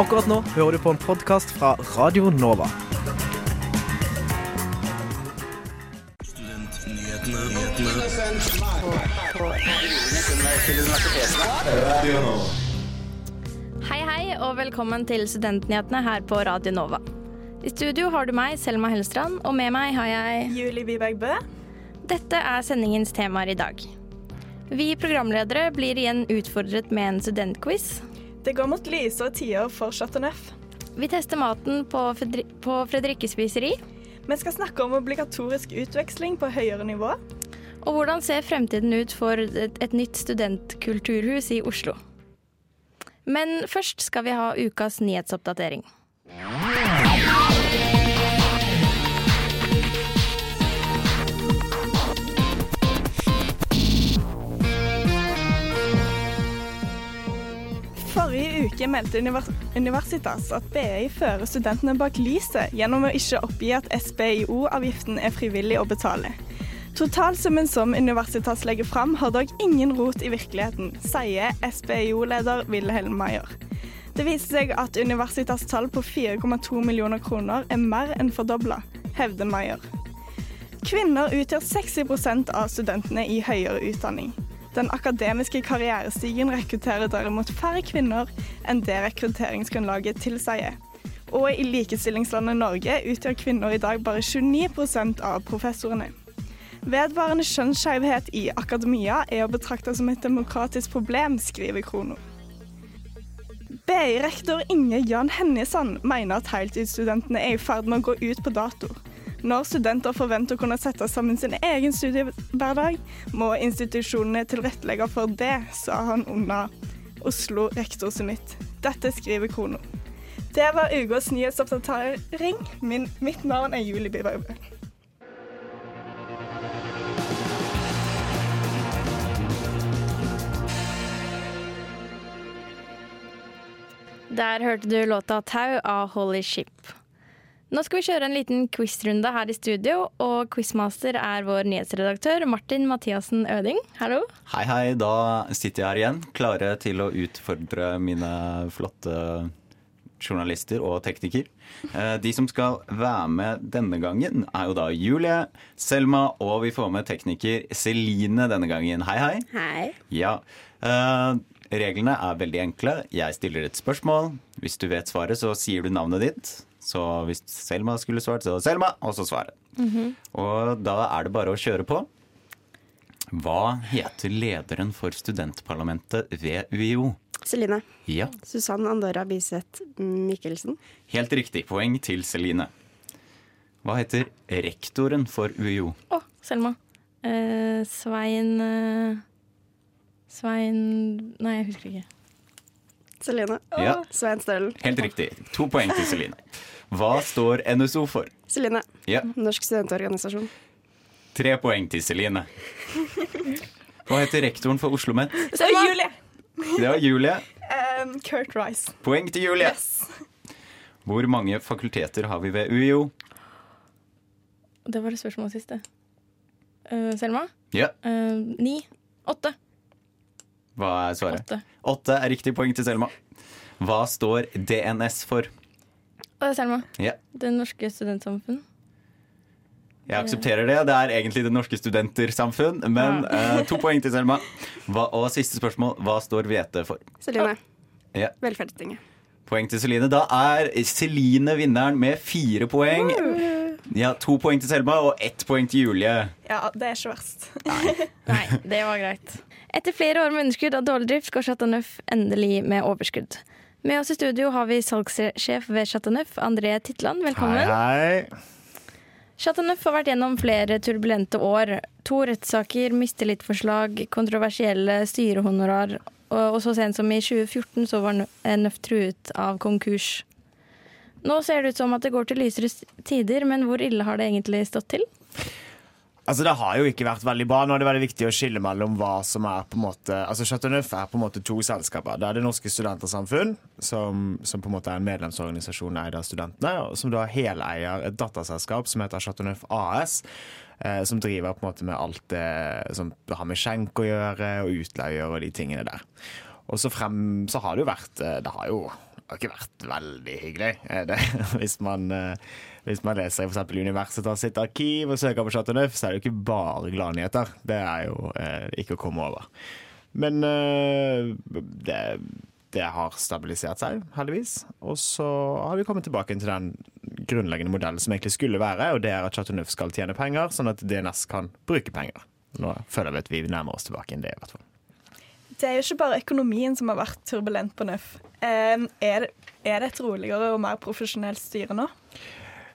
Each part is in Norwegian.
Akkurat nå hører du på en podkast fra Radio Nova. Hei, hei, og velkommen til Studentnyhetene her på Radio Nova. I studio har du meg, Selma Hellstrand, og med meg har jeg Julie Wiberg Bø. Dette er sendingens temaer i dag. Vi programledere blir igjen utfordret med en studentquiz. Det går mot lysere tider for Chateauneuf. Vi tester maten på, Fredri på Fredrikke spiseri. Vi skal snakke om obligatorisk utveksling på høyere nivå. Og hvordan ser fremtiden ut for et, et nytt studentkulturhus i Oslo? Men først skal vi ha ukas nyhetsoppdatering. Forrige uke meldte Universitas at BI fører studentene bak lyset gjennom å ikke oppgi at SBIO-avgiften er frivillig å betale. Totalsummen som Universitas legger fram, har dog ingen rot i virkeligheten, sier SBIO-leder Wilhelm Maier. Det viser seg at Universitas tall på 4,2 millioner kroner er mer enn fordobla, hevder Maier. Kvinner utgjør 60% av studentene i høyere utdanning. Den akademiske karrierestigen rekrutterer derimot færre kvinner enn det rekrutteringsgrunnlaget tilsier. Og i likestillingslandet Norge utgjør kvinner i dag bare 29 av professorene. Vedvarende kjønnsskjevhet i akademia er å betrakte som et demokratisk problem, skriver Krono. BI-rektor Inge Jan Hennisson mener at heltidsstudentene er i ferd med å gå ut på dato. Når studenter forventer å kunne sette sammen sin egen studiehverdag, må institusjonene tilrettelegge for det, sa han under Oslo rektorsummit. Dette skriver Krono. Det var ukas nyhetsoppdatering. Mitt navn er Julie Biberg. Der hørte du låta 'Tau' av Holy Ship. Nå skal vi kjøre en liten quizrunde her i studio, og quizmaster er vår nyhetsredaktør Martin Mathiassen Øding. Hallo. Hei, hei. Da sitter jeg her igjen, klare til å utfordre mine flotte journalister og tekniker. Eh, de som skal være med denne gangen, er jo da Julie, Selma, og vi får med tekniker Celine denne gangen. Hei, hei. Hei. Ja. Uh, reglene er veldig enkle. Jeg stiller et spørsmål. Hvis du vet svaret, så sier du navnet ditt. Så hvis Selma skulle svart, så Selma, og så svaret. Mm -hmm. Og da er det bare å kjøre på. Hva heter lederen for studentparlamentet ved UiO? Celine. Ja. Susann Andorra Biseth Mikkelsen. Helt riktig. Poeng til Celine. Hva heter rektoren for UiO? Å, oh, Selma. Eh, Svein uh, Svein Nei, jeg husker ikke. Celine. Ja. Svein Stølen. Helt riktig. To poeng til Celine. Hva står NSO for? Celine. Ja. Norsk studentorganisasjon. Tre poeng til Celine. Hva heter rektoren for Oslo OsloMet? Det er Julie. Det var Julie. Um, Kurt Rice. Poeng til Julie. Yes. Hvor mange fakulteter har vi ved UiO? Det var det spørsmålet siste. Uh, Selma? Ja. Uh, ni. Åtte. Hva er svaret? Åtte. Åtte er riktig poeng til Selma. Hva står DNS for? Selma. Ja. Det norske studentsamfunn. Jeg aksepterer det. Det er egentlig Det norske studentersamfunn. Men ja. uh, to poeng til Selma. Hva, og siste spørsmål. Hva står hvete for? Celine. Ja. Velferdstinget. Poeng til Celine. Da er Celine vinneren med fire poeng. Ja, To poeng til Selma og ett poeng til Julie. Ja, det er ikke verst. Nei. Nei, det var greit. Etter flere år med underskudd og dårlig drift går Chateau Neuf endelig med overskudd. Med oss i studio har vi salgssjef ved Chateau Neuf, André Titland. Velkommen. Hei, hei. Chateau Neuf har vært gjennom flere turbulente år. To rettssaker, mistillitsforslag, kontroversielle styrehonorar, og så sent som i 2014 så var Nøff truet av konkurs. Nå ser det ut som at det går til lysere tider, men hvor ille har det egentlig stått til? Altså Det har jo ikke vært veldig bra. Nå er det veldig viktig å skille mellom hva som er på en måte Altså Chateau Neuf er på en måte to selskaper. Det er Det Norske Studentersamfunn, som, som på en måte er en medlemsorganisasjon eid av studentene, og som da heleier et datterselskap som heter Chateau Neuf AS. Eh, som driver på en måte med alt det som har med skjenk å gjøre, og utleier og de tingene der. Og så frem så har det jo vært eh, Det har jo har ikke vært veldig hyggelig. er det. Hvis man, eh, hvis man leser f.eks. Universitas sitt arkiv og søker på Chateau Neuf, så er det jo ikke bare gladnyheter. Det er jo eh, ikke å komme over. Men eh, det, det har stabilisert seg, heldigvis. Og så har vi kommet tilbake til den grunnleggende modellen som egentlig skulle være, og det er at Chateau Neuf skal tjene penger, sånn at DNS kan bruke penger. Nå føler vi at vi nærmer oss tilbake enn det, i hvert fall. Det er jo ikke bare økonomien som har vært turbulent på Nøff. Eh, er, det- er det et roligere og mer profesjonelt styre nå?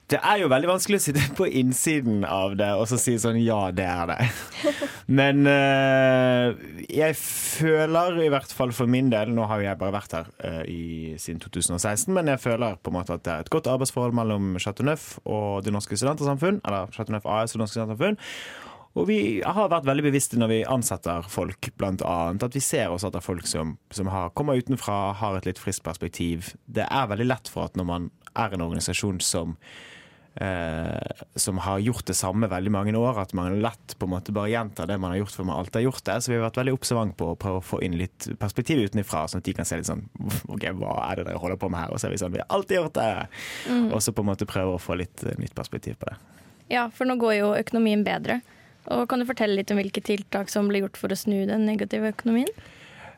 Det er jo veldig vanskelig å sitte på innsiden av det og så si sånn ja, det er det. Men uh, jeg føler i hvert fall for min del Nå har jo jeg bare vært her uh, i, siden 2016, men jeg føler på en måte at det er et godt arbeidsforhold mellom Chateau Neuf og Det Norske Studentersamfunn, eller Chateau Neuf AS og Det Norske Studentersamfunn. Og vi har vært veldig bevisste når vi ansetter folk, annet, at vi ser også at det er folk som, som har, kommer utenfra, har et litt friskt perspektiv. Det er veldig lett for at når man er en organisasjon som eh, som har gjort det samme veldig mange år, at man lett på en måte bare gjentar det man har gjort for man alltid har gjort det. Så vi har vært veldig observant på å prøve å få inn litt perspektiv utenfra, sånn at de kan se litt sånn OK, hva er det dere holder på med her? Og så er vi sånn Vi har alltid gjort det! Og så på en måte prøve å få litt eh, nytt perspektiv på det. Ja, for nå går jo økonomien bedre. Og Kan du fortelle litt om hvilke tiltak som blir gjort for å snu den negative økonomien?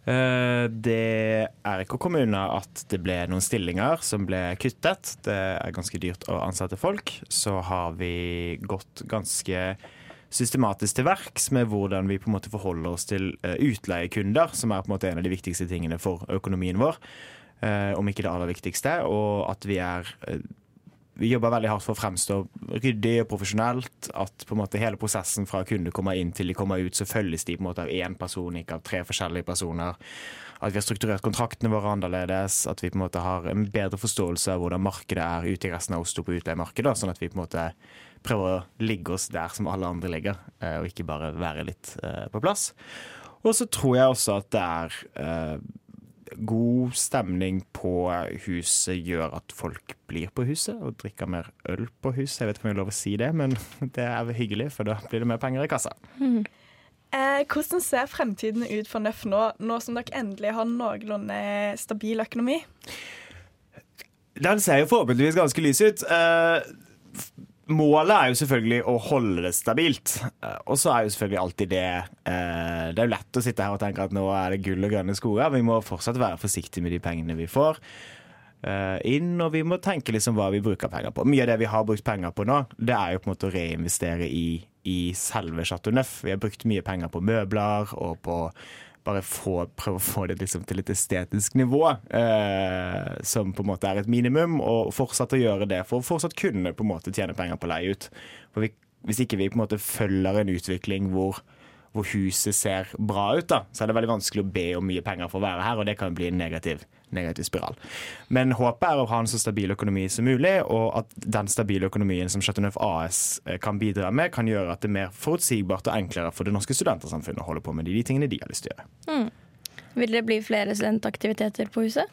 Eh, Det er ikke å komme unna at det ble noen stillinger som ble kuttet. Det er ganske dyrt å ansette folk. Så har vi gått ganske systematisk til verks med hvordan vi på en måte forholder oss til eh, utleiekunder, som er på en måte en av de viktigste tingene for økonomien vår. eh, Om ikke det aller viktigste. Og at vi er vi jobber veldig hardt for å fremstå ryddig og profesjonelt. At på en måte hele prosessen fra kunder kommer inn til de kommer ut, så følges de på en måte av én person, ikke av tre forskjellige personer. At vi har strukturert kontraktene våre annerledes. At vi på en måte har en bedre forståelse av hvordan markedet er ute i resten av Oslo på utleiemarkedet. Sånn at vi på en måte prøver å ligge oss der som alle andre ligger, eh, og ikke bare være litt eh, på plass. Og så tror jeg også at det er eh, god stemning på huset gjør at folk blir på huset og drikker mer øl på huset. Jeg vet ikke om jeg har lov å si det, men det er hyggelig, for da blir det mer penger i kassa. Eh, hvordan ser fremtiden ut for Nøff nå, nå som dere endelig har noenlunde stabil økonomi? Den ser jo forhåpentligvis ganske lys ut. Eh, målet er jo selvfølgelig å holde det stabilt. Eh, og så er jo selvfølgelig alltid det eh, Det er jo lett å sitte her og tenke at nå er det gull og grønne skoger. Vi må fortsatt være forsiktige med de pengene vi får eh, inn, og vi må tenke liksom hva vi bruker penger på. Mye av det vi har brukt penger på nå, det er jo på en måte å reinvestere i, i selve Chateau Neuf. Vi har brukt mye penger på møbler og på bare få, prøve å få det liksom til et estetisk nivå, eh, som på en måte er et minimum, og fortsatt å gjøre det for å fortsatt kunne på en måte tjene penger på å leie ut. For vi, hvis ikke vi på en måte følger en utvikling hvor, hvor huset ser bra ut, da, så er det veldig vanskelig å be om mye penger for å være her, og det kan bli en negativ, negativ spiral. Men håpet er å ha en så stabil økonomi som mulig, og at den stabile økonomien som Chateau Neuf AS eh, kan bidra med, kan gjøre at det er mer forutsigbart og enklere for det norske studentersamfunnet å holde på med de, de tingene de har lyst til å gjøre. Vil det bli flere studentaktiviteter på huset?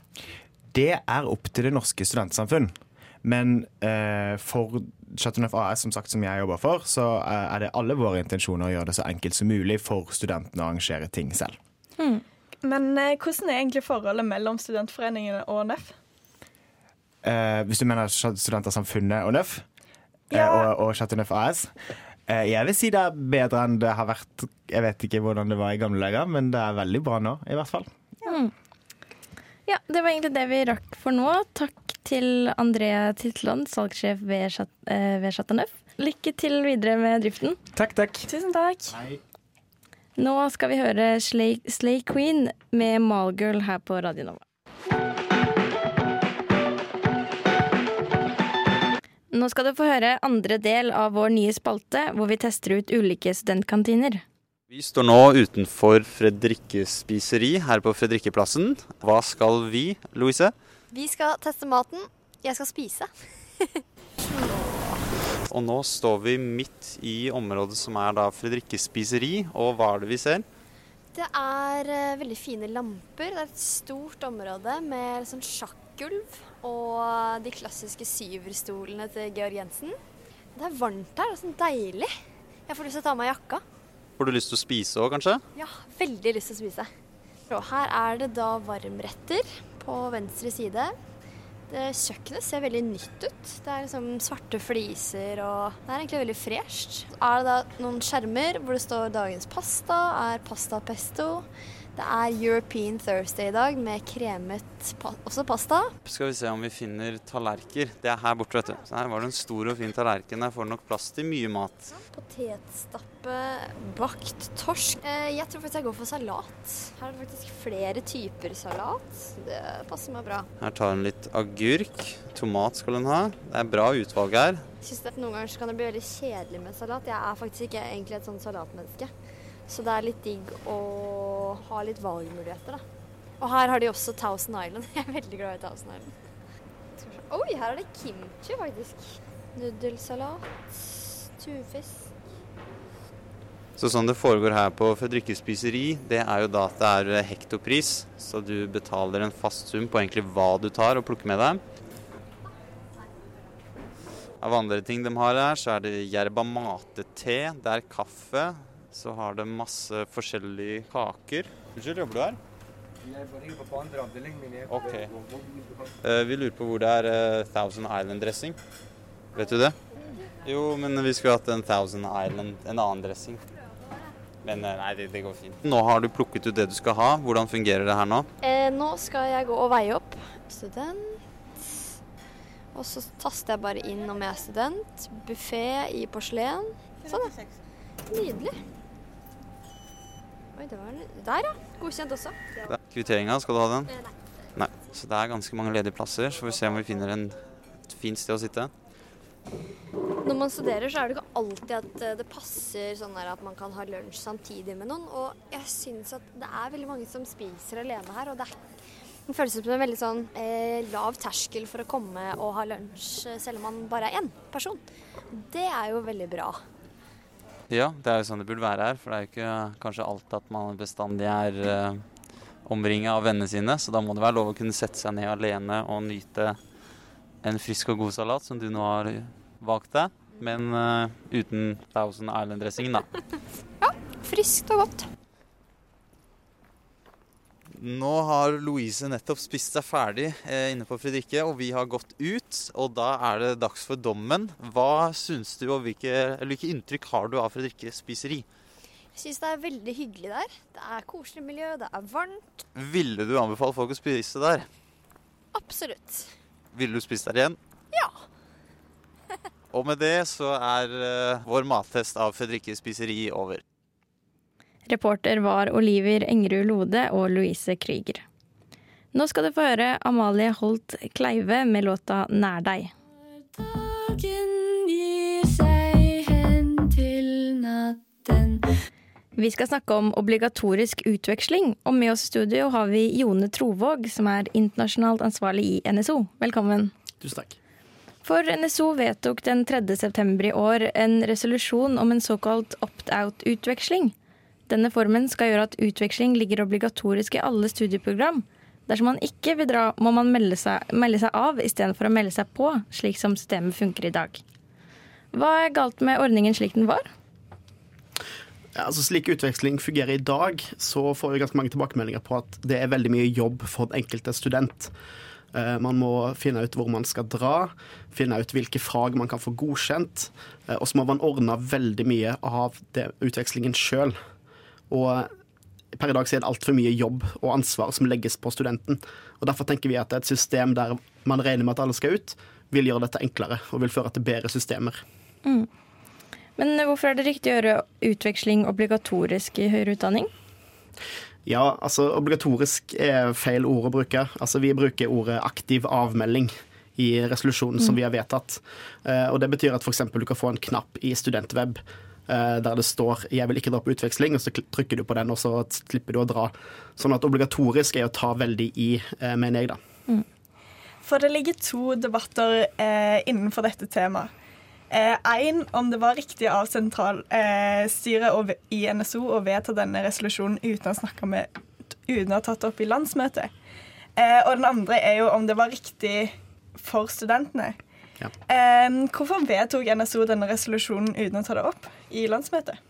Det er opp til det norske studentsamfunn. Men eh, for Chateauneuf AS, som sagt, som jeg jobber for, så eh, er det alle våre intensjoner å gjøre det så enkelt som mulig for studentene å arrangere ting selv. Men eh, hvordan er egentlig forholdet mellom studentforeningene og Nøff? Eh, hvis du mener Studentersamfunnet og Nøff eh, Ja. og, og Chateauneuf AS. Eh, jeg vil si det er bedre enn det har vært Jeg vet ikke hvordan det var i gamle dager, men det er veldig bra nå, i hvert fall. Ja, det var egentlig det vi rakk for nå. Takk til Andrea Titland, salgssjef ved, Chat eh, ved Chateau Lykke til videre med driften. Takk, takk. Tusen takk. Nå skal vi høre Slay, Slay Queen med Malgirl her på Radio Nova. Nå skal du få høre andre del av vår nye spalte, hvor vi tester ut ulike studentkantiner. Vi står nå utenfor Fredrikke spiseri her på Fredrikkeplassen. Hva skal vi, Louise? Vi skal teste maten. Jeg skal spise. Og nå står vi midt i området som er da Fredrikkes spiseri. Og hva er det vi ser? Det er eh, veldig fine lamper. Det er et stort område med sånn sjakkgulv og de klassiske syverstolene til Georg Jensen. Det er varmt her. Er sånn deilig. Jeg får lyst til å ta av meg jakka. Får du lyst til å spise òg, kanskje? Ja, veldig lyst til å spise. Og her er det da varmretter på venstre side. Det Kjøkkenet ser veldig nytt ut. Det er liksom svarte fliser og Det er egentlig veldig fresht. Er det da noen skjermer hvor det står dagens pasta, er pasta pesto. Det er European Thursday i dag med kremet pa også pasta. Skal vi se om vi finner tallerker. Det er her borte, vet du. Så her var det en stor og fin tallerken. Der får du nok plass til mye mat. Potetstappe, bakt torsk. Eh, jeg tror faktisk jeg går for salat. Her er det faktisk flere typer salat. Det passer meg bra. Her tar hun litt agurk. Tomat skal hun ha. Det er bra utvalg her. Jeg synes at Noen ganger så kan det bli veldig kjedelig med salat. Jeg er faktisk ikke egentlig et sånn salatmenneske. Så det er litt digg å ha litt valgmuligheter, da. Og her har de også Thousand Island. Jeg er veldig glad i Thousand Island. Oi, her er det kimchi, faktisk. Nudelsalat. Tunfisk. Så sånn det foregår her på Fredrikke spiseri, det er jo da at det er eh, hektopris. Så du betaler en fast sum på egentlig hva du tar og plukker med deg. Av andre ting de har her, så er det yerba mate-te, det er kaffe. Så har de masse forskjellige kaker. Unnskyld, jobber du her? Ok. Eh, vi lurer på hvor det er eh, Thousand Island-dressing. Vet du det? Jo, men vi skulle hatt en Thousand Island, en annen dressing. Men eh, nei, det, det går fint. Nå har du plukket ut det du skal ha. Hvordan fungerer det her nå? Eh, nå skal jeg gå og veie opp. Student. Og så taster jeg bare inn om jeg er student. Buffé i porselen. Sånn, ja. Nydelig. Oi, det var Der, ja. Godkjent også. Det- Kvitteringa, skal du ha den? Nei. Nei. Så det er ganske mange ledige plasser. Så får vi se om vi finner en, et fint sted å sitte. Når man studerer, så er det ikke alltid at eh, det passer sånn at man kan ha lunsj samtidig med noen. Og jeg syns at det er veldig mange som spiser alene her. Og det, er, det føles som en veldig sånn eh, lav terskel for å komme og ha lunsj eh, selv om man bare er én person. Det er jo veldig bra. Ja, det er jo sånn det burde være her. For det er jo ikke kanskje alltid at man bestandig er eh, omringa av vennene sine. Så da må det være lov å kunne sette seg ned alene og nyte en frisk og god salat, som du nå har valgt deg. Men eh, uten Thousand Island-dressingen, da. ja, Friskt og godt. Nå har Louise nettopp spist seg ferdig eh, inne på Fredrikke, og vi har gått ut. Og da er det dags for dommen. Hva syns du, og hvilke, hvilke inntrykk har du av Fredrikke spiseri? Jeg syns det er veldig hyggelig der. Det er koselig miljø, det er varmt. Ville du anbefale folk å spise der? Absolutt. Ville du spist der igjen? Ja. Og med det så er eh, vår mattest av Fredrikke spiseri over. Reporter var Oliver Engerud Lode og Louise Krüger. Nå skal du få høre Amalie Holt Kleive med låta 'Nær deg'. Dagen gir seg hen til natten. Vi skal snakke om obligatorisk utveksling, og med oss i studio har vi Jone Trovåg, som er internasjonalt ansvarlig i NSO. Velkommen. Tusen takk. For NSO vedtok den 3. september i år en resolusjon om en såkalt opt-out-utveksling. Denne formen skal gjøre at utveksling ligger obligatorisk i alle studieprogram. Dersom man ikke vil dra, må man melde seg, melde seg av istedenfor å melde seg på, slik som systemet funker i dag. Hva er galt med ordningen slik den var? Ja, altså Slik utveksling fungerer i dag, så får vi ganske mange tilbakemeldinger på at det er veldig mye jobb for den enkelte student. Eh, Man må finne ut hvor man skal dra, finne ut hvilke fag man kan få godkjent. eh, Og så må man ordne veldig mye av det, utvekslingen sjøl. Og per i dag så er det altfor mye jobb og ansvar som legges på studenten. Og Derfor tenker vi at et system der man regner med at alle skal ut, vil gjøre dette enklere og vil føre til bedre systemer. Men hvorfor er det riktig å gjøre utveksling obligatorisk i høyere utdanning? Ja, altså obligatorisk er feil ord å bruke. Altså Vi bruker ordet aktiv avmelding i resolusjonen som vi har vedtatt. Eh, og Det betyr at f.eks. du kan få en knapp i Studentweb der det står 'jeg vil ikke dra på utveksling', og så trykker du på den, og så slipper du å dra. Sånn at obligatorisk er å ta veldig i, eh, mener jeg, da. For det ligger to debatter eh, innenfor dette temaet. Én om det var riktig av sentralstyret eh, i NSO å vedta denne resolusjonen uten å, snakke med, uten å ha tatt det opp i landsmøtet. Eh, og den andre er jo om det var riktig for studentene. Ja. Um, hvorfor vedtok NSO denne resolusjonen uten å ta det opp i landsmøtet?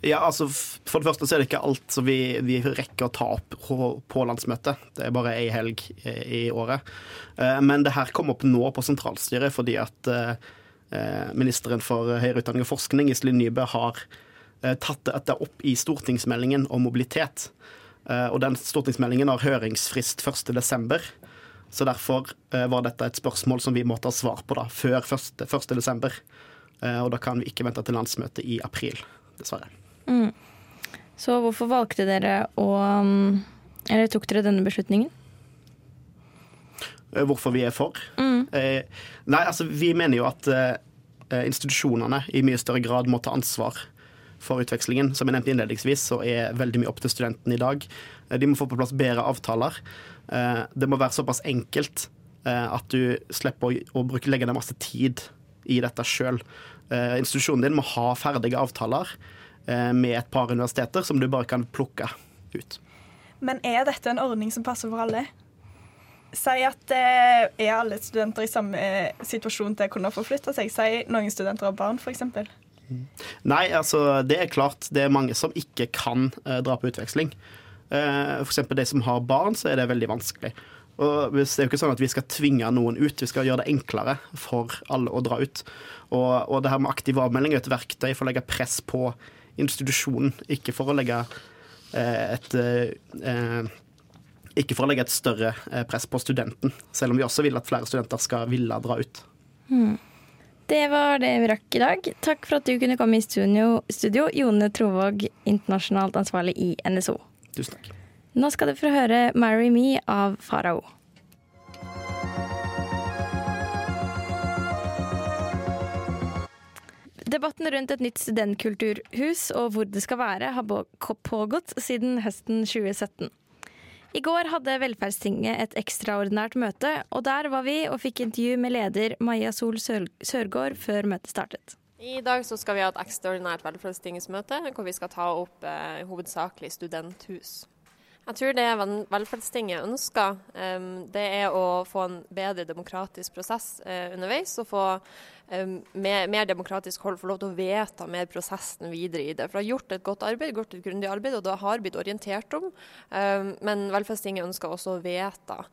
Ja, altså For det første så er det ikke alt som vi, vi rekker å ta opp på, landsmøtet. Det er bare ei helg i, i året. Eh, Men det her kom opp nå på sentralstyret fordi at eh, eh, ministeren for høyere utdanning og forskning, Iselin Nybø, har tatt dette opp i stortingsmeldingen om mobilitet. Og den stortingsmeldingen har høringsfrist 1.12. Så derfor eh, var dette et spørsmål som vi måtte ha svar på da, før 1. 1.12. Eh, Og da kan vi ikke vente til landsmøtet i april, dessverre. Mm. Så hvorfor valgte dere å um, Eller tok dere denne beslutningen? Eh, Hvorfor vi er for? Mm. Eh, Nei, altså vi mener jo at institusjonene i mye større grad må ta ansvar for utvekslingen. Som jeg nevnte innledningsvis, så er veldig mye opp til studentene i dag. Eh, De må få på plass bedre avtaler. Eh, Det må være såpass enkelt eh, at du slipper å, bruke, legge ned masse tid i dette sjøl. Institusjonen din må ha ferdige avtaler med et par universiteter som du bare kan plukke ut. Men er dette en ordning som passer for alle? Si at eh, er alle studenter i samme eh, situasjon til å kunne forflytte seg? Si noen studenter har barn, f.eks. Nei, altså det er klart det er mange som ikke kan eh, dra på utveksling. Eh, for eksempel de som har barn, så er det veldig vanskelig. Og Det er jo ikke sånn at vi skal tvinge noen ut, vi skal gjøre det enklere for alle å dra ut. Og, og det her med aktiv avmelding er et verktøy for å legge press på institusjonen, ikke for å legge eh, et eh, eh, ikke for å legge et større eh, press på studenten, selv om vi også vil at flere studenter skal ville dra ut. Hmm. Det var det vi rakk i dag. Takk for at du kunne komme i studio, studio Jone Trovåg, internasjonalt ansvarlig i NSO. Tusen takk. Nå skal du få høre 'Marry Me' av Farao. Debatten rundt et nytt studentkulturhus og hvor det skal være, har pågått siden høsten 2017. I går hadde Velferdstinget et ekstraordinært møte, og der var vi og fikk intervju med leder Maja Sol Sørgaard før møtet startet. I dag så skal vi ha et ekstraordinært velferdstingesmøte hvor vi skal ta opp eh, hovedsakelig studenthus. Jeg tror det velferdstinget ønsker, em, det er å få en bedre demokratisk prosess eh, underveis. Og få em, mer, mer demokratisk hold, få lov til å vedta mer prosessen videre i det. For det har gjort et godt arbeid, gjort et grundig arbeid, og det har blitt orientert om. Em, men velferdstinget ønsker også å vedta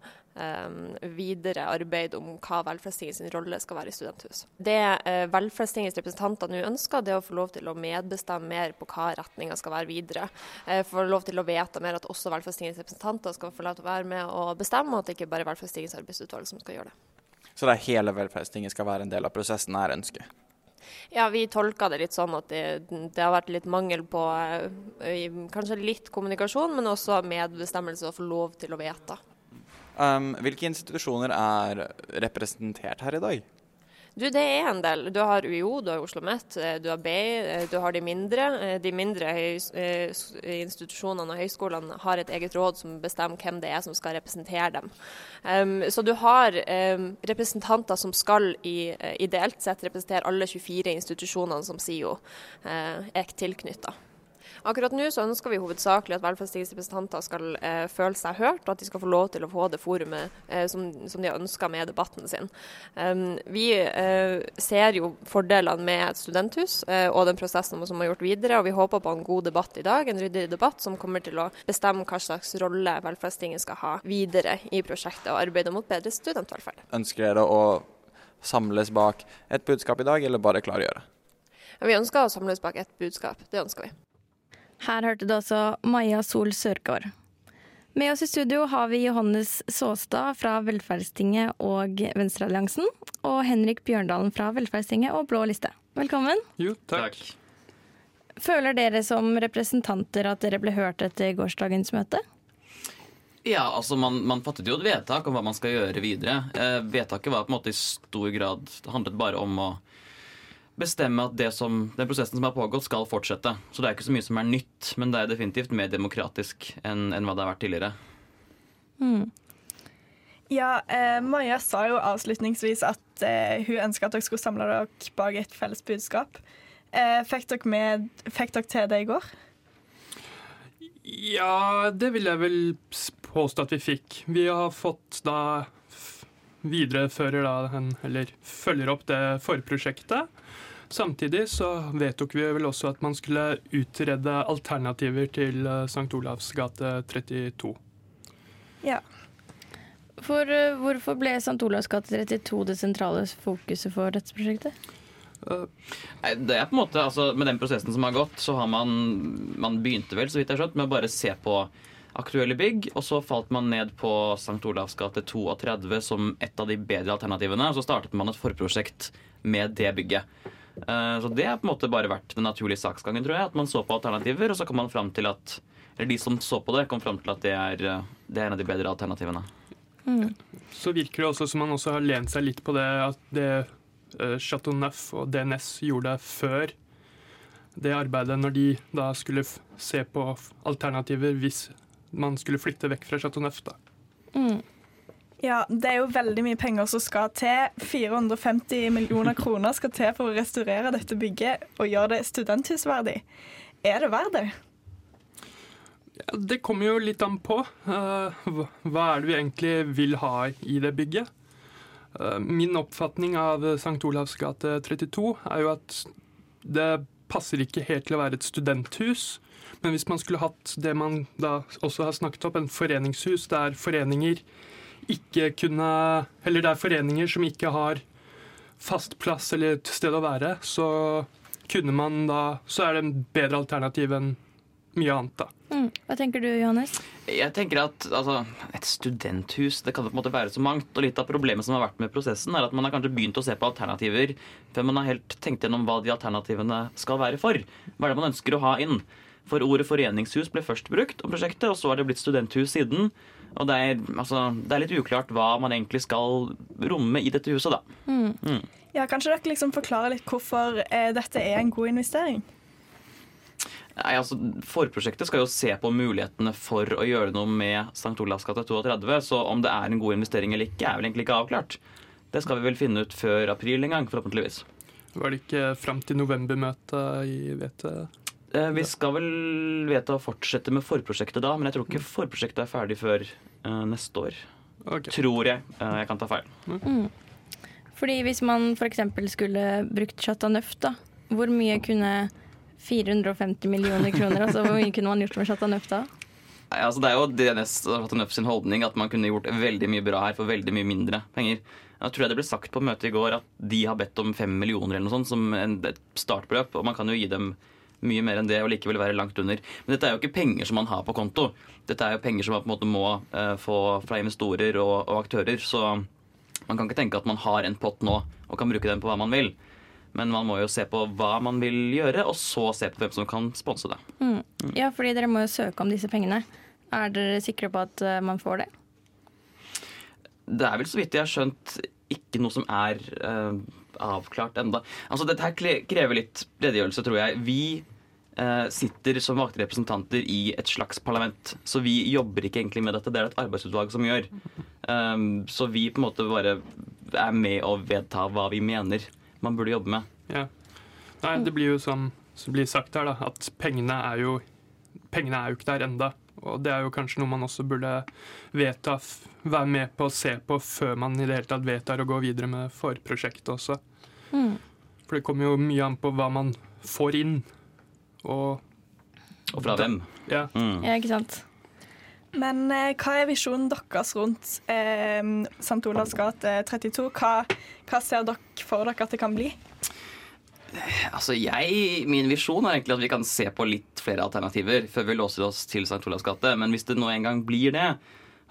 videre arbeid om hva velferdstingets rolle skal være i studenthus. Det eh, velferdstingets representanter nå ønsker, det er å få lov til å medbestemme mer på hva retninga skal være videre. Eh, få lov til å vedta mer at også velferdstingets representanter skal få lov til å være med og bestemme, og at det ikke bare er velferdstingets arbeidsutvalg som skal gjøre det. Så det er hele velferdstinget skal være en del av prosessen, er ønsket. Ja, vi tolker det litt sånn at det, det har vært litt mangel på eh, kanskje litt kommunikasjon, men også medbestemmelse og få lov til å vedta. Um, hvilke institusjoner er representert her i dag? Du, det er en del. Du har UiO, du har Oslo OsloMet, du har BI, eh, du har de mindre. Eh, De mindre eh, institusjonene og høyskolene har et eget råd som bestemmer hvem det er som skal representere dem. Um, så du har um, representanter som skal i, eh, ideelt sett representere alle 24 institusjonene som SIO uh, er tilknytta. Akkurat nå så ønsker vi hovedsakelig at velferdstingets representanter skal eh, føle seg hørt, og at de skal få lov til å få det forumet eh, som, som de har ønska med debatten sin. Um, vi eh, ser jo fordelene med et studenthus eh, og den prosessen som er gjort videre, og vi håper på en god debatt i dag, en ryddig debatt som kommer til å bestemme hva slags rolle velferdstinget skal ha videre i prosjektet og arbeidet mot bedre studentvelferd. Ønsker dere å samles bak et budskap i dag, eller bare klargjøre? Vi ønsker å samles bak ett budskap, det ønsker vi. Her hørte du også Maja Sol Sørgaard. Med oss i studio har vi Johannes Såstad fra Velferdstinget og Venstrealliansen, og Henrik Bjørndalen fra Velferdstinget og Blå liste. Velkommen. Jo, takk. Føler dere som representanter at dere ble hørt etter gårsdagens møte? Ja, altså man, man fattet jo et vedtak om hva man skal gjøre videre. Eh, vedtaket var på en måte i stor grad Det handlet bare om å bestemme at det som, den prosessen som har pågått, skal fortsette. Så det er ikke så mye som er nytt, men det er definitivt mer demokratisk enn, enn hva det har vært tidligere. Mm. Ja, eh, Maja sa jo avslutningsvis at eh, hun ønska at dere skulle samle dere bak et felles budskap. Eh, fikk, dere med, fikk dere til det i går? Ja, det vil jeg vel påstå at vi fikk. Vi har fått da viderefører da eller følger opp det forprosjektet. Samtidig så vedtok vi vel også at man skulle utrede alternativer til eh, St. Olavs gate 32. Ja. For eh, hvorfor ble St. Olavs gate 32 det sentrale fokuset for dette prosjektet? Nei, Det er på en måte, altså Med den prosessen som har gått, så har man Man begynte vel, så vidt jeg har skjønt, med å bare se på aktuelle bygg, og så falt man ned på St. Olavs gate 32 som et av de bedre alternativene. Og så startet man et forprosjekt med det bygget. Eh, Så det har på en måte bare vært den naturlige saksgangen, tror jeg. At man så på alternativer, og så kom man fram til at Eller de som så på det, kom fram til at det er, eh, det er en av de bedre alternativene. Så virker det også som man også har lent seg litt på det at det eh, Chateau Neuf og DNS gjorde før det arbeidet, når de da skulle f se på alternativer hvis man skulle flytte vekk fra Chateau Neuf. da. Ja, det er jo veldig mye penger som skal til. 450 millioner kroner skal til for å restaurere dette bygget og gjøre det studenthusverdig. Er det verdt det? Ja, det kommer jo litt an på. eh, hva- er det vi egentlig vil ha i det bygget? Eh, min oppfatning av St. Olavs gate 32 er jo at det passer ikke helt til å være et studenthus. Men hvis man skulle hatt det man da også har snakket opp, en foreningshus der foreninger ikke kunne Eller det er foreninger som ikke har fast plass eller et sted å være, så kunne man da Så er det en bedre alternativ enn mye annet, da. Mm. Hva tenker du, Johannes? Jeg tenker at altså, Et studenthus det kan på en måte være så mangt. og Litt av problemet som har vært med prosessen, er at man har kanskje begynt å se på alternativer før man har helt tenkt gjennom hva de alternativene skal være for. Hva er det man ønsker å ha inn? For ordet foreningshus ble først brukt om prosjektet, og så er det blitt studenthus siden. Og det er, altså, det er litt uklart hva man egentlig skal romme i dette huset, da. Mm. Ja, Kanskje dere liksom forklarer litt hvorfor eh, dette er en god investering? Nei, altså, Forprosjektet skal jo se på mulighetene for å gjøre noe med St. Olavs gate 32, så om det er en god investering eller ikke, er vel egentlig ikke avklart. Det skal vi vel finne ut før april en gang, forhåpentligvis. Var det ikke fram til novembermøtet i VT? Eh, Vi skal vel vedta å fortsette med forprosjektet da, men jeg tror ikke forprosjektet er ferdig før eh, neste år. Tror jeg. Eh, jeg kan ta feil. Mm. Fordi hvis man f.eks. skulle brukt Chateau da, hvor mye kunne 450 millioner kroner, altså hvor mye kunne man gjort med Chateau da? Nei, altså Det er jo DNS og sin holdning at man kunne gjort veldig mye bra her for veldig mye mindre penger. Jeg tror jeg det ble sagt på møtet i går at de har bedt om fem millioner eller noe sånt som et startbeløp, og man kan jo gi dem mye mer enn det og likevel være langt under. Men dette er jo ikke penger som man har på konto. Dette er jo penger som man på en måte må eh, få fra investorer og, og aktører. Så man kan ikke tenke at man har en pott nå og kan bruke den på hva man vil. Men man må jo se på hva man vil gjøre, og så se på hvem som kan sponse det. Mm. Ja, fordi dere må jo søke om disse pengene. Er dere sikre på at eh, man får det? Det er vel så vidt jeg har skjønt ikke noe som er eh, avklart enda. Altså Dette her krever litt redegjørelse, tror jeg. Vi eh, sitter som valgte representanter i et slags parlament, så vi jobber ikke egentlig med dette. Det er et arbeidsutvalg som gjør. Um, så vi på en måte bare er med å vedta hva vi mener man burde jobbe med. Ja. Nei, det blir jo som som blir sagt her, da, at pengene er jo Pengene er jo ikke der enda. Og det er jo kanskje noe man også burde vedta, være med på å se på før man i det hele tatt vedtar å gå videre med forprosjektet også. Mm. For det kommer jo mye an på hva man får inn. Og Og fra hvem? Ja. Ja, ikke sant? Men eh, hva er visjonen deres rundt eh, St. Olavs gate 32? Hva, hva ser dere for dere at det kan bli? Altså jeg, Min visjon er egentlig at vi kan se på litt flere alternativer før vi låser oss til St. Olavs gate. Men hvis det nå en gang blir det,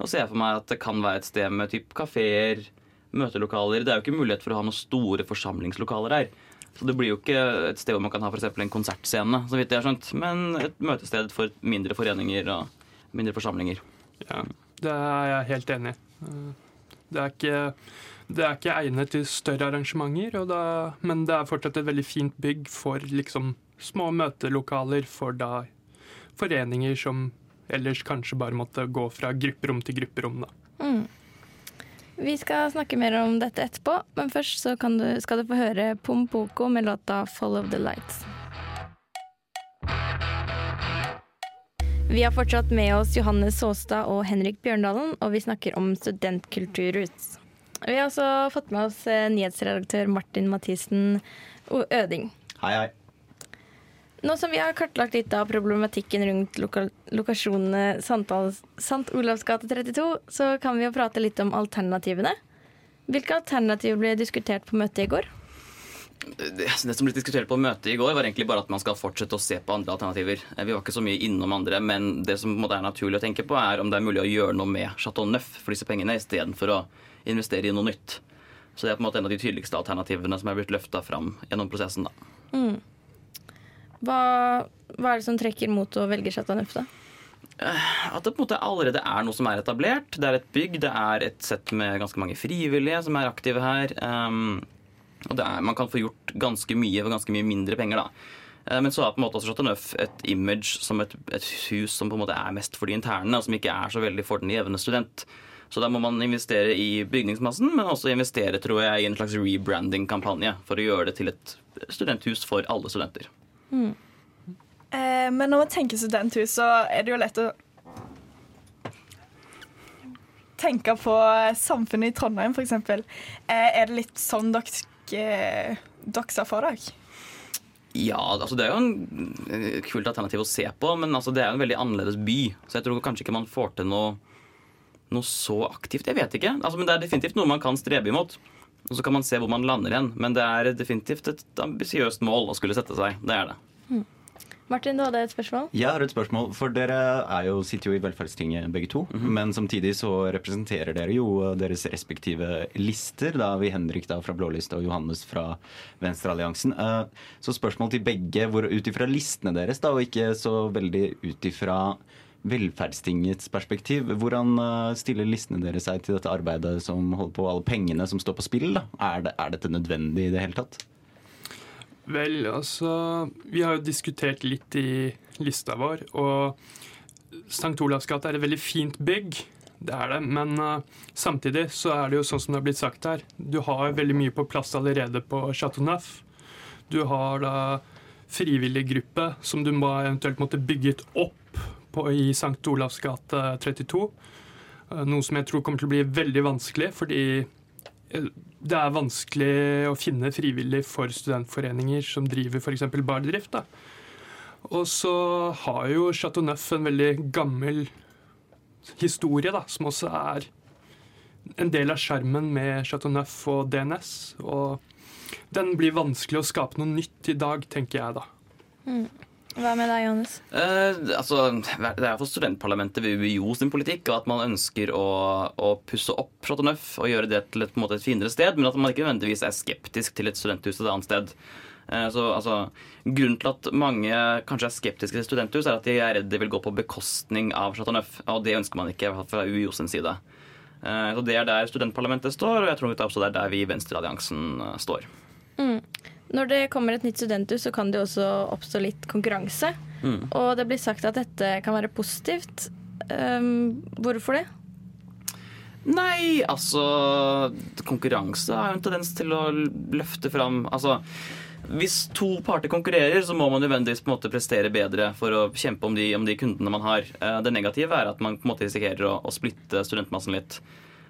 så ser jeg for meg at det kan være et sted med typ kafeer, møtelokaler. Det er jo ikke mulighet for å ha noen store forsamlingslokaler her. Så det blir jo ikke et sted hvor man kan ha eksempel en konsertscene, så vidt jeg har skjønt, men et møtested for mindre foreninger og mindre forsamlinger. Ja, det er jeg helt enig i. Det er ikke, det er ikke egnet til større arrangementer, og da, men det er fortsatt et veldig fint bygg for liksom små møtelokaler for da foreninger som ellers kanskje bare måtte gå fra grupperom til grupperom. Da. Vi skal snakke mer om dette etterpå, men først så du, skal du få høre Pompoko med låta 'Follow the Lights'. Vi har fortsatt med oss Johannes Saastad og Henrik Bjørndalen, og vi snakker om studentkulturhus. Vi har også fått med oss eh, nyhetsredaktør Martin Mathisen. Øding. Hei, hei. Nå som vi har kartlagt litt av problematikken rundt loka lokasjonene St. Olavs gate 32, så kan vi jo prate litt om alternativene. Hvilke alternativer ble diskutert på møtet i går? Det, det som ble diskutert på møtet i går, var egentlig bare at man skal fortsette å se på andre alternativer. Eh, Vi var ikke så mye innom andre, men det som er naturlig å tenke på, er om det er mulig å gjøre noe med Chateau Neuf for disse pengene, istedenfor å investere i noe nytt. Så det er på en måte en av de tydeligste alternativene som er blitt løfta fram gjennom prosessen. da. Mm. Hva, hva er det som trekker mot å velge Chateau da? At det på en måte allerede er noe som er etablert. Det er et bygg, det er et sett med ganske mange frivillige som er aktive her. Um, og er, man kan få gjort ganske mye for ganske mye mindre penger, da. Eh, Men så er på en måte også Chateau Neuf et image som et, et hus som på en måte er mest for de interne, og som ikke er så veldig for den jevne student. Så da må man investere i bygningsmassen, men også investere tror jeg, i en slags rebranding-kampanje for å gjøre det til et studenthus for alle studenter. Eh, men når man tenker studenthus, så er det jo lett å tenke på samfunnet i Trondheim, f.eks. Eh, er det litt sånn dere, eh, dere ser for dere? Ja, altså det er jo en kult alternativ å se på, men altså det er jo en veldig annerledes by. Så jeg tror kanskje ikke man får til noe, noe så aktivt. Jeg vet ikke. Altså, men det er definitivt noe man kan strebe imot. Og så kan man se hvor man lander igjen. Men det er definitivt et ambisiøst mål å skulle sette seg. Det er det. Martin, du hadde et spørsmål? Jeg har et spørsmål, for dere er jo, sitter jo i Velferdstinget begge to. Men samtidig så representerer dere jo deres respektive lister. Da har vi Henrik da fra Blåliste og Johannes fra Venstrealliansen. Eh, Så spørsmål til begge hvor ut ifra listene deres, da, og ikke så veldig ut ifra Velferdstingets perspektiv. Hvordan eh, stiller listene deres seg til dette arbeidet som holder på, alle pengene som står på spill? Er, det, er dette nødvendig i det hele tatt? Vel, altså Vi har jo diskutert litt i lista vår, og St. Olavs gate er et veldig fint bygg. Det er det, men uh, samtidig så er det jo sånn som det har blitt sagt her. Du har veldig mye på plass allerede på Chateau Neuf. Du har da frivillig gruppe som du må eventuelt måtte bygge opp på, i St. Olavs gate 32. Eh, Noe som jeg tror kommer til å bli veldig vanskelig, fordi eh, det er vanskelig å finne frivillig for studentforeninger som driver f.eks. bardrift. da. Og så har jo Chateau Neuf en veldig gammel historie, da, som også er en del av skjermen med Chateau Neuf og DNS. Og den blir vanskelig å skape noe nytt i dag, tenker jeg da. Mm. Hva med deg, Johannes? Eh, altså, det er for studentparlamentet ved UiO sin politikk og at man ønsker å, å pusse opp Chateau Neuf og gjøre det til et, et finere sted, men at man ikke nødvendigvis er skeptisk til et studenthus et annet sted. Eh, så, altså, grunnen til at mange kanskje er skeptiske til studenthus, er at de er redd det vil gå på bekostning av Chateau Neuf, og det ønsker man ikke fra UiO sin side. Eh, så Det er der studentparlamentet står, og jeg tror det er også der vi i Venstrealliansen eh, står. Mm. Når det kommer et nytt studenthus, så kan det også oppstå litt konkurranse. Mm. Og det blir sagt at dette kan være positivt. Um, hvorfor det? Nei, altså Konkurranse har jo en tendens til å løfte fram Altså, hvis to parter konkurrerer, så må man nødvendigvis på en måte prestere bedre for å kjempe om de, om de kundene man har. Eh, Det negative er at man på en måte risikerer å, å splitte studentmassen litt.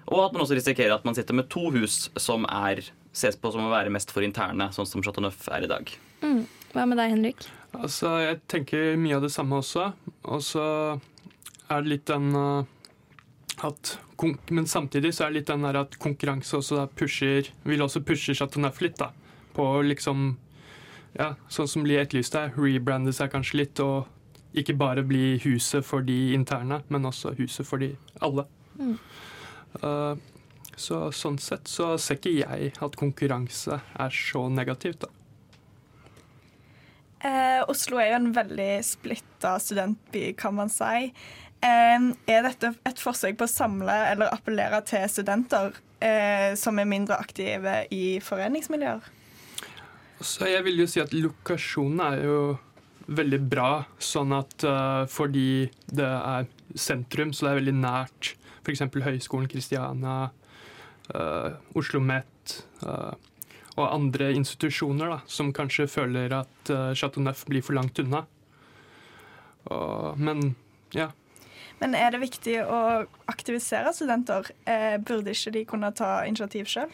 Og at man også risikerer at man sitter med to hus som er, ses på som å være mest for interne, sånn som Chateau Neuf er i dag. Mm. Hva med deg, Henrik? Altså, jeg tenker mye av det samme også. Og så er det litt den uh, at Men samtidig så er det litt den der at konkurranse også da pusher Vil også pushe Chateau Neuf litt, da. På liksom Ja, sånn som blir etterlyst her. Rebrande seg kanskje litt, og ikke bare bli huset for de interne, men også huset for de alle. Mm. Uh, så sånn sett så ser ikke jeg at konkurranse er så negativt, da. Eh, Oslo er jo en veldig splitta studentby, kan man si. Eh, er dette et forsøk på å samle eller appellere til studenter eh, som er mindre aktive i foreningsmiljøer? Så jeg vil jo si at lokasjonen er jo veldig bra, sånn at uh, fordi det er sentrum, så det er veldig nært f.eks. Høgskolen Kristiania, Oslo Met uh, og andre institusjoner da, som kanskje føler at uh, Chateau Neuf blir for langt unna. Og, men ja. Men er det viktig å aktivisere studenter? Eh, burde ikke de kunne ta initiativ sjøl?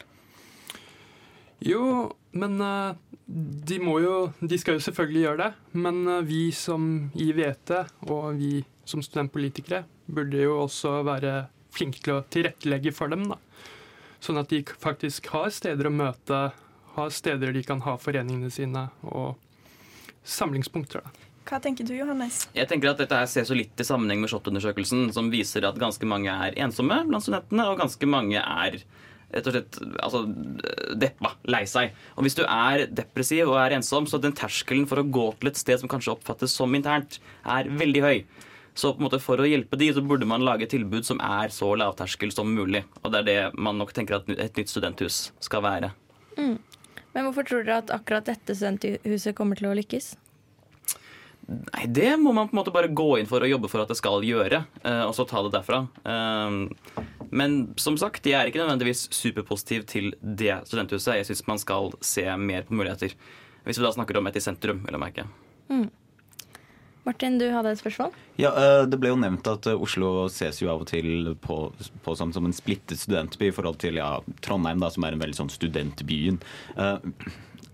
Jo, men eh, De, må jo, de skal jo selvfølgelig gjøre det, men eh, vi som i VT og vi som studentpolitikere burde jo også være flinke til å tilrettelegge for dem. da. Sånn at de faktisk har steder å møte, har steder de kan ha foreningene sine og samlingspunkter. da. Hva tenker du, Johannes? Jeg tenker at dette her ses jo litt i sammenheng med SHoT-undersøkelsen, som viser at ganske mange er ensomme blant studentene, og ganske mange er rett og slett altså, deppa, lei seg. Og hvis du er depressiv og er ensom, så den terskelen for å gå til et sted som kanskje oppfattes som internt, er veldig høy. Så på en måte for å hjelpe de, så burde man lage et tilbud som er så lavterskel som mulig. Og det er det man nok tenker at et nytt studenthus skal være. Mm. Men hvorfor tror dere at akkurat dette studenthuset kommer til å lykkes? Nei, det må man på en måte bare gå inn for og jobbe for at det skal gjøre, eh, og så ta det derfra. Eh, Men som sagt, jeg er ikke nødvendigvis superpositiv til det studenthuset. Jeg syns man skal se mer på muligheter. Hvis vi da snakker om et i sentrum, vil jeg merke. Mm. Martin, du hadde et spørsmål? Ja, eh, Det ble jo nevnt at eh, Oslo ses jo av og til på, på som, som en splittet studentby i forhold til ja, Trondheim, da, som er en veldig sånn studentbyen.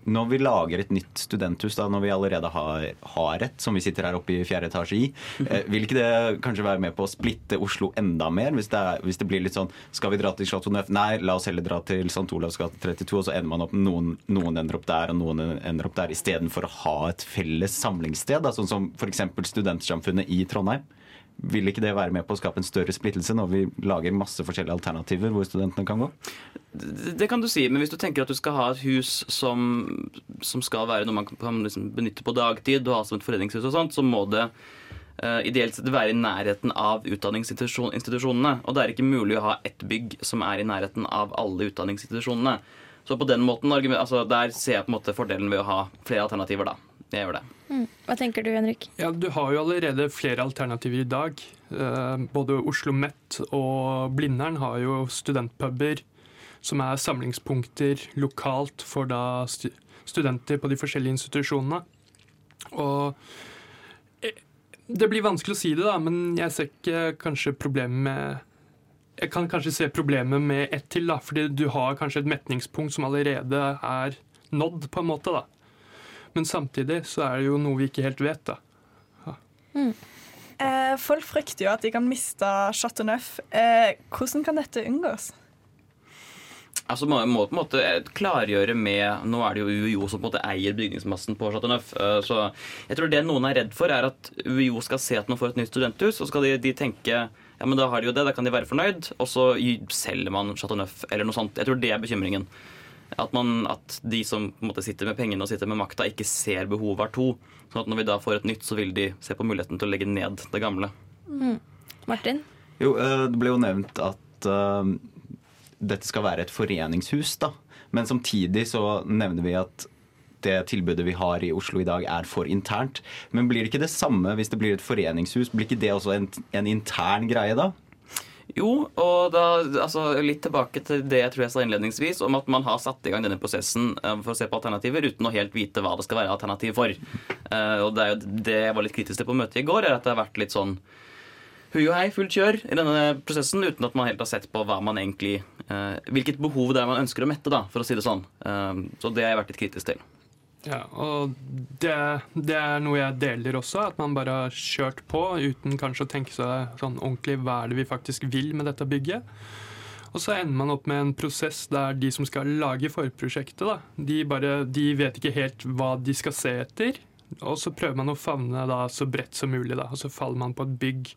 Når vi lager et nytt studenthus, da, når vi allerede har, har et, som vi sitter her oppe i fjerde etasje i, eh, vil ikke det kanskje være med på å splitte Oslo enda mer? Hvis det, er, hvis det blir litt sånn Skal vi dra til Chateau Neuf? Nei, la oss heller dra til St. Olavs gate 32, og så ender man opp noen, noen ender opp der, og noen ender opp der, istedenfor å ha et felles samlingssted, da, sånn som f.eks. Studentsamfunnet i Trondheim. Vil ikke det være med på å skape en større splittelse når vi lager masse forskjellige alternativer hvor studentene kan gå? Det kan du si, men hvis du tenker at du skal ha et hus som, som skal være noe man kan liksom benytte på dagtid, og ha som et foreningshus og sånt, så må det uh, ideelt sett være i nærheten av utdanningsinstitusjonene. Og det er ikke mulig å ha ett bygg som er i nærheten av alle utdanningsinstitusjonene. Så på den måten, altså, der ser jeg på en måte fordelen ved å ha flere alternativer, da. Jeg gjør det. Mm. Hva tenker du, Henrik? Ja, Du har jo allerede flere alternativer i dag. Eh, Både Oslo Met og Blindern har jo studentpuber som er samlingspunkter lokalt for da stu studenter på de forskjellige institusjonene. Og eh, det blir vanskelig å si det, da, men jeg ser ikke kanskje problemet med Jeg kan kanskje se problemet med ett til, da, fordi du har kanskje et metningspunkt som allerede er nådd, på en måte. da. Men samtidig så er det jo noe vi ikke helt vet, da. Eh, folk frykter jo at de kan miste Chateau Neuf. Eh, hvordan kan dette unngås? Altså må, må på en måte klargjøre med Nå er det jo UiO som på en måte eier bygningsmassen på Chateau Neuf. eh, Så jeg tror det noen er redd for, er at UiO skal se at man får et nytt studenthus, og så skal de, de tenke ja, men da har de jo det, da kan de være fornøyd, og så selger man Chateau Neuf eller noe sånt. Jeg tror det er bekymringen. At, man, at de som på en måte sitter med pengene og sitter med makta, ikke ser behovet av to. Sånn at når vi da får et nytt, så vil de se på muligheten til å legge ned det gamle. Mm. Martin? Jo, eh, det ble jo nevnt at uh, dette skal være et foreningshus, da. Men samtidig så nevner vi at det tilbudet vi har i Oslo i dag, er for internt. Men blir det ikke det samme hvis det blir et foreningshus? Blir ikke det også en, en intern greie, da? Jo, og da, altså, litt tilbake til det jeg tror jeg sa innledningsvis, om at man har satt i gang denne prosessen eh, for å se på alternativer uten å helt vite hva det skal være alternativ for. Eh, og det er jo det jeg var litt kritisk til på møtet i går, er at det har vært litt sånn hui og hei, fullt kjør i denne prosessen uten at man helt har sett på hva man egentlig eh, hvilket behov det er man ønsker å mette, da, for å si det sånn. Så det har jeg vært litt kritisk til. Ja, og det, det er noe jeg deler også, at man bare har kjørt på uten kanskje å tenke seg sånn ordentlig hva er det vi faktisk vil med dette bygget. Og så ender man opp med en prosess der de som skal lage forprosjektet, da, de, bare, de vet ikke helt hva de skal se etter. Og så prøver man å favne da så bredt som mulig, da, og så faller man på et bygg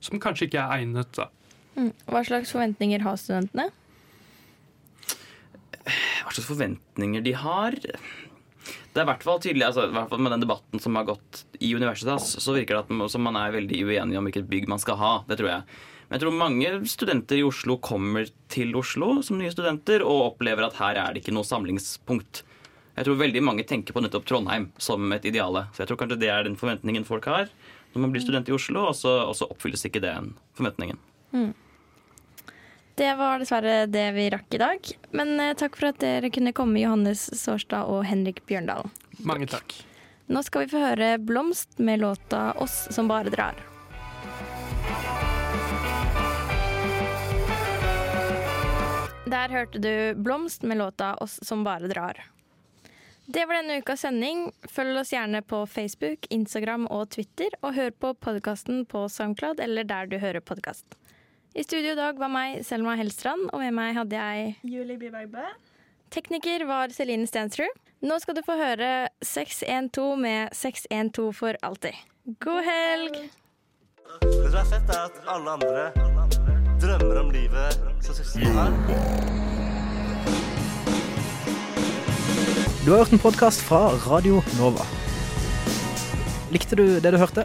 som kanskje ikke er egnet. da. Mm. Hva slags forventninger har studentene? Hva slags forventninger de har Det er i hvert fall tydelig altså, i hvert fall Med den debatten som har gått i Universitas, så virker det at som man er veldig uenig om hvilket bygg man skal ha. Det tror jeg. Men jeg tror mange studenter i Oslo kommer til Oslo som nye studenter og opplever at her er det ikke noe samlingspunkt. Jeg tror veldig mange tenker på nettopp Trondheim som et ideale. Så jeg tror kanskje det er den forventningen folk har når man blir student i Oslo, og så, og så oppfylles ikke den forventningen. Mm. Det var dessverre det vi rakk i dag. Men eh, takk for at dere kunne komme, Johannes Sårstad og Henrik Bjørndal. Mange takk. Nå skal vi få høre Blomst med låta 'Oss som bare drar'. Der hørte du Blomst med låta 'Oss som bare drar'. Det var denne ukas sending. Følg oss gjerne på Facebook, Instagram og Twitter, og hør på podkasten på SoundCloud eller der du hører podkast. I studio i dag var meg, Selma Hellstrand, og med meg hadde jeg Julie Biberg Bø. Tekniker var Celine Stensrud. Nå skal du få høre 612 med 612 for alltid. God helg! Det som er fett, er at alle andre drømmer om livet som søsteren har. Du har hørt en podkast fra Radio Nova. Likte du det du hørte?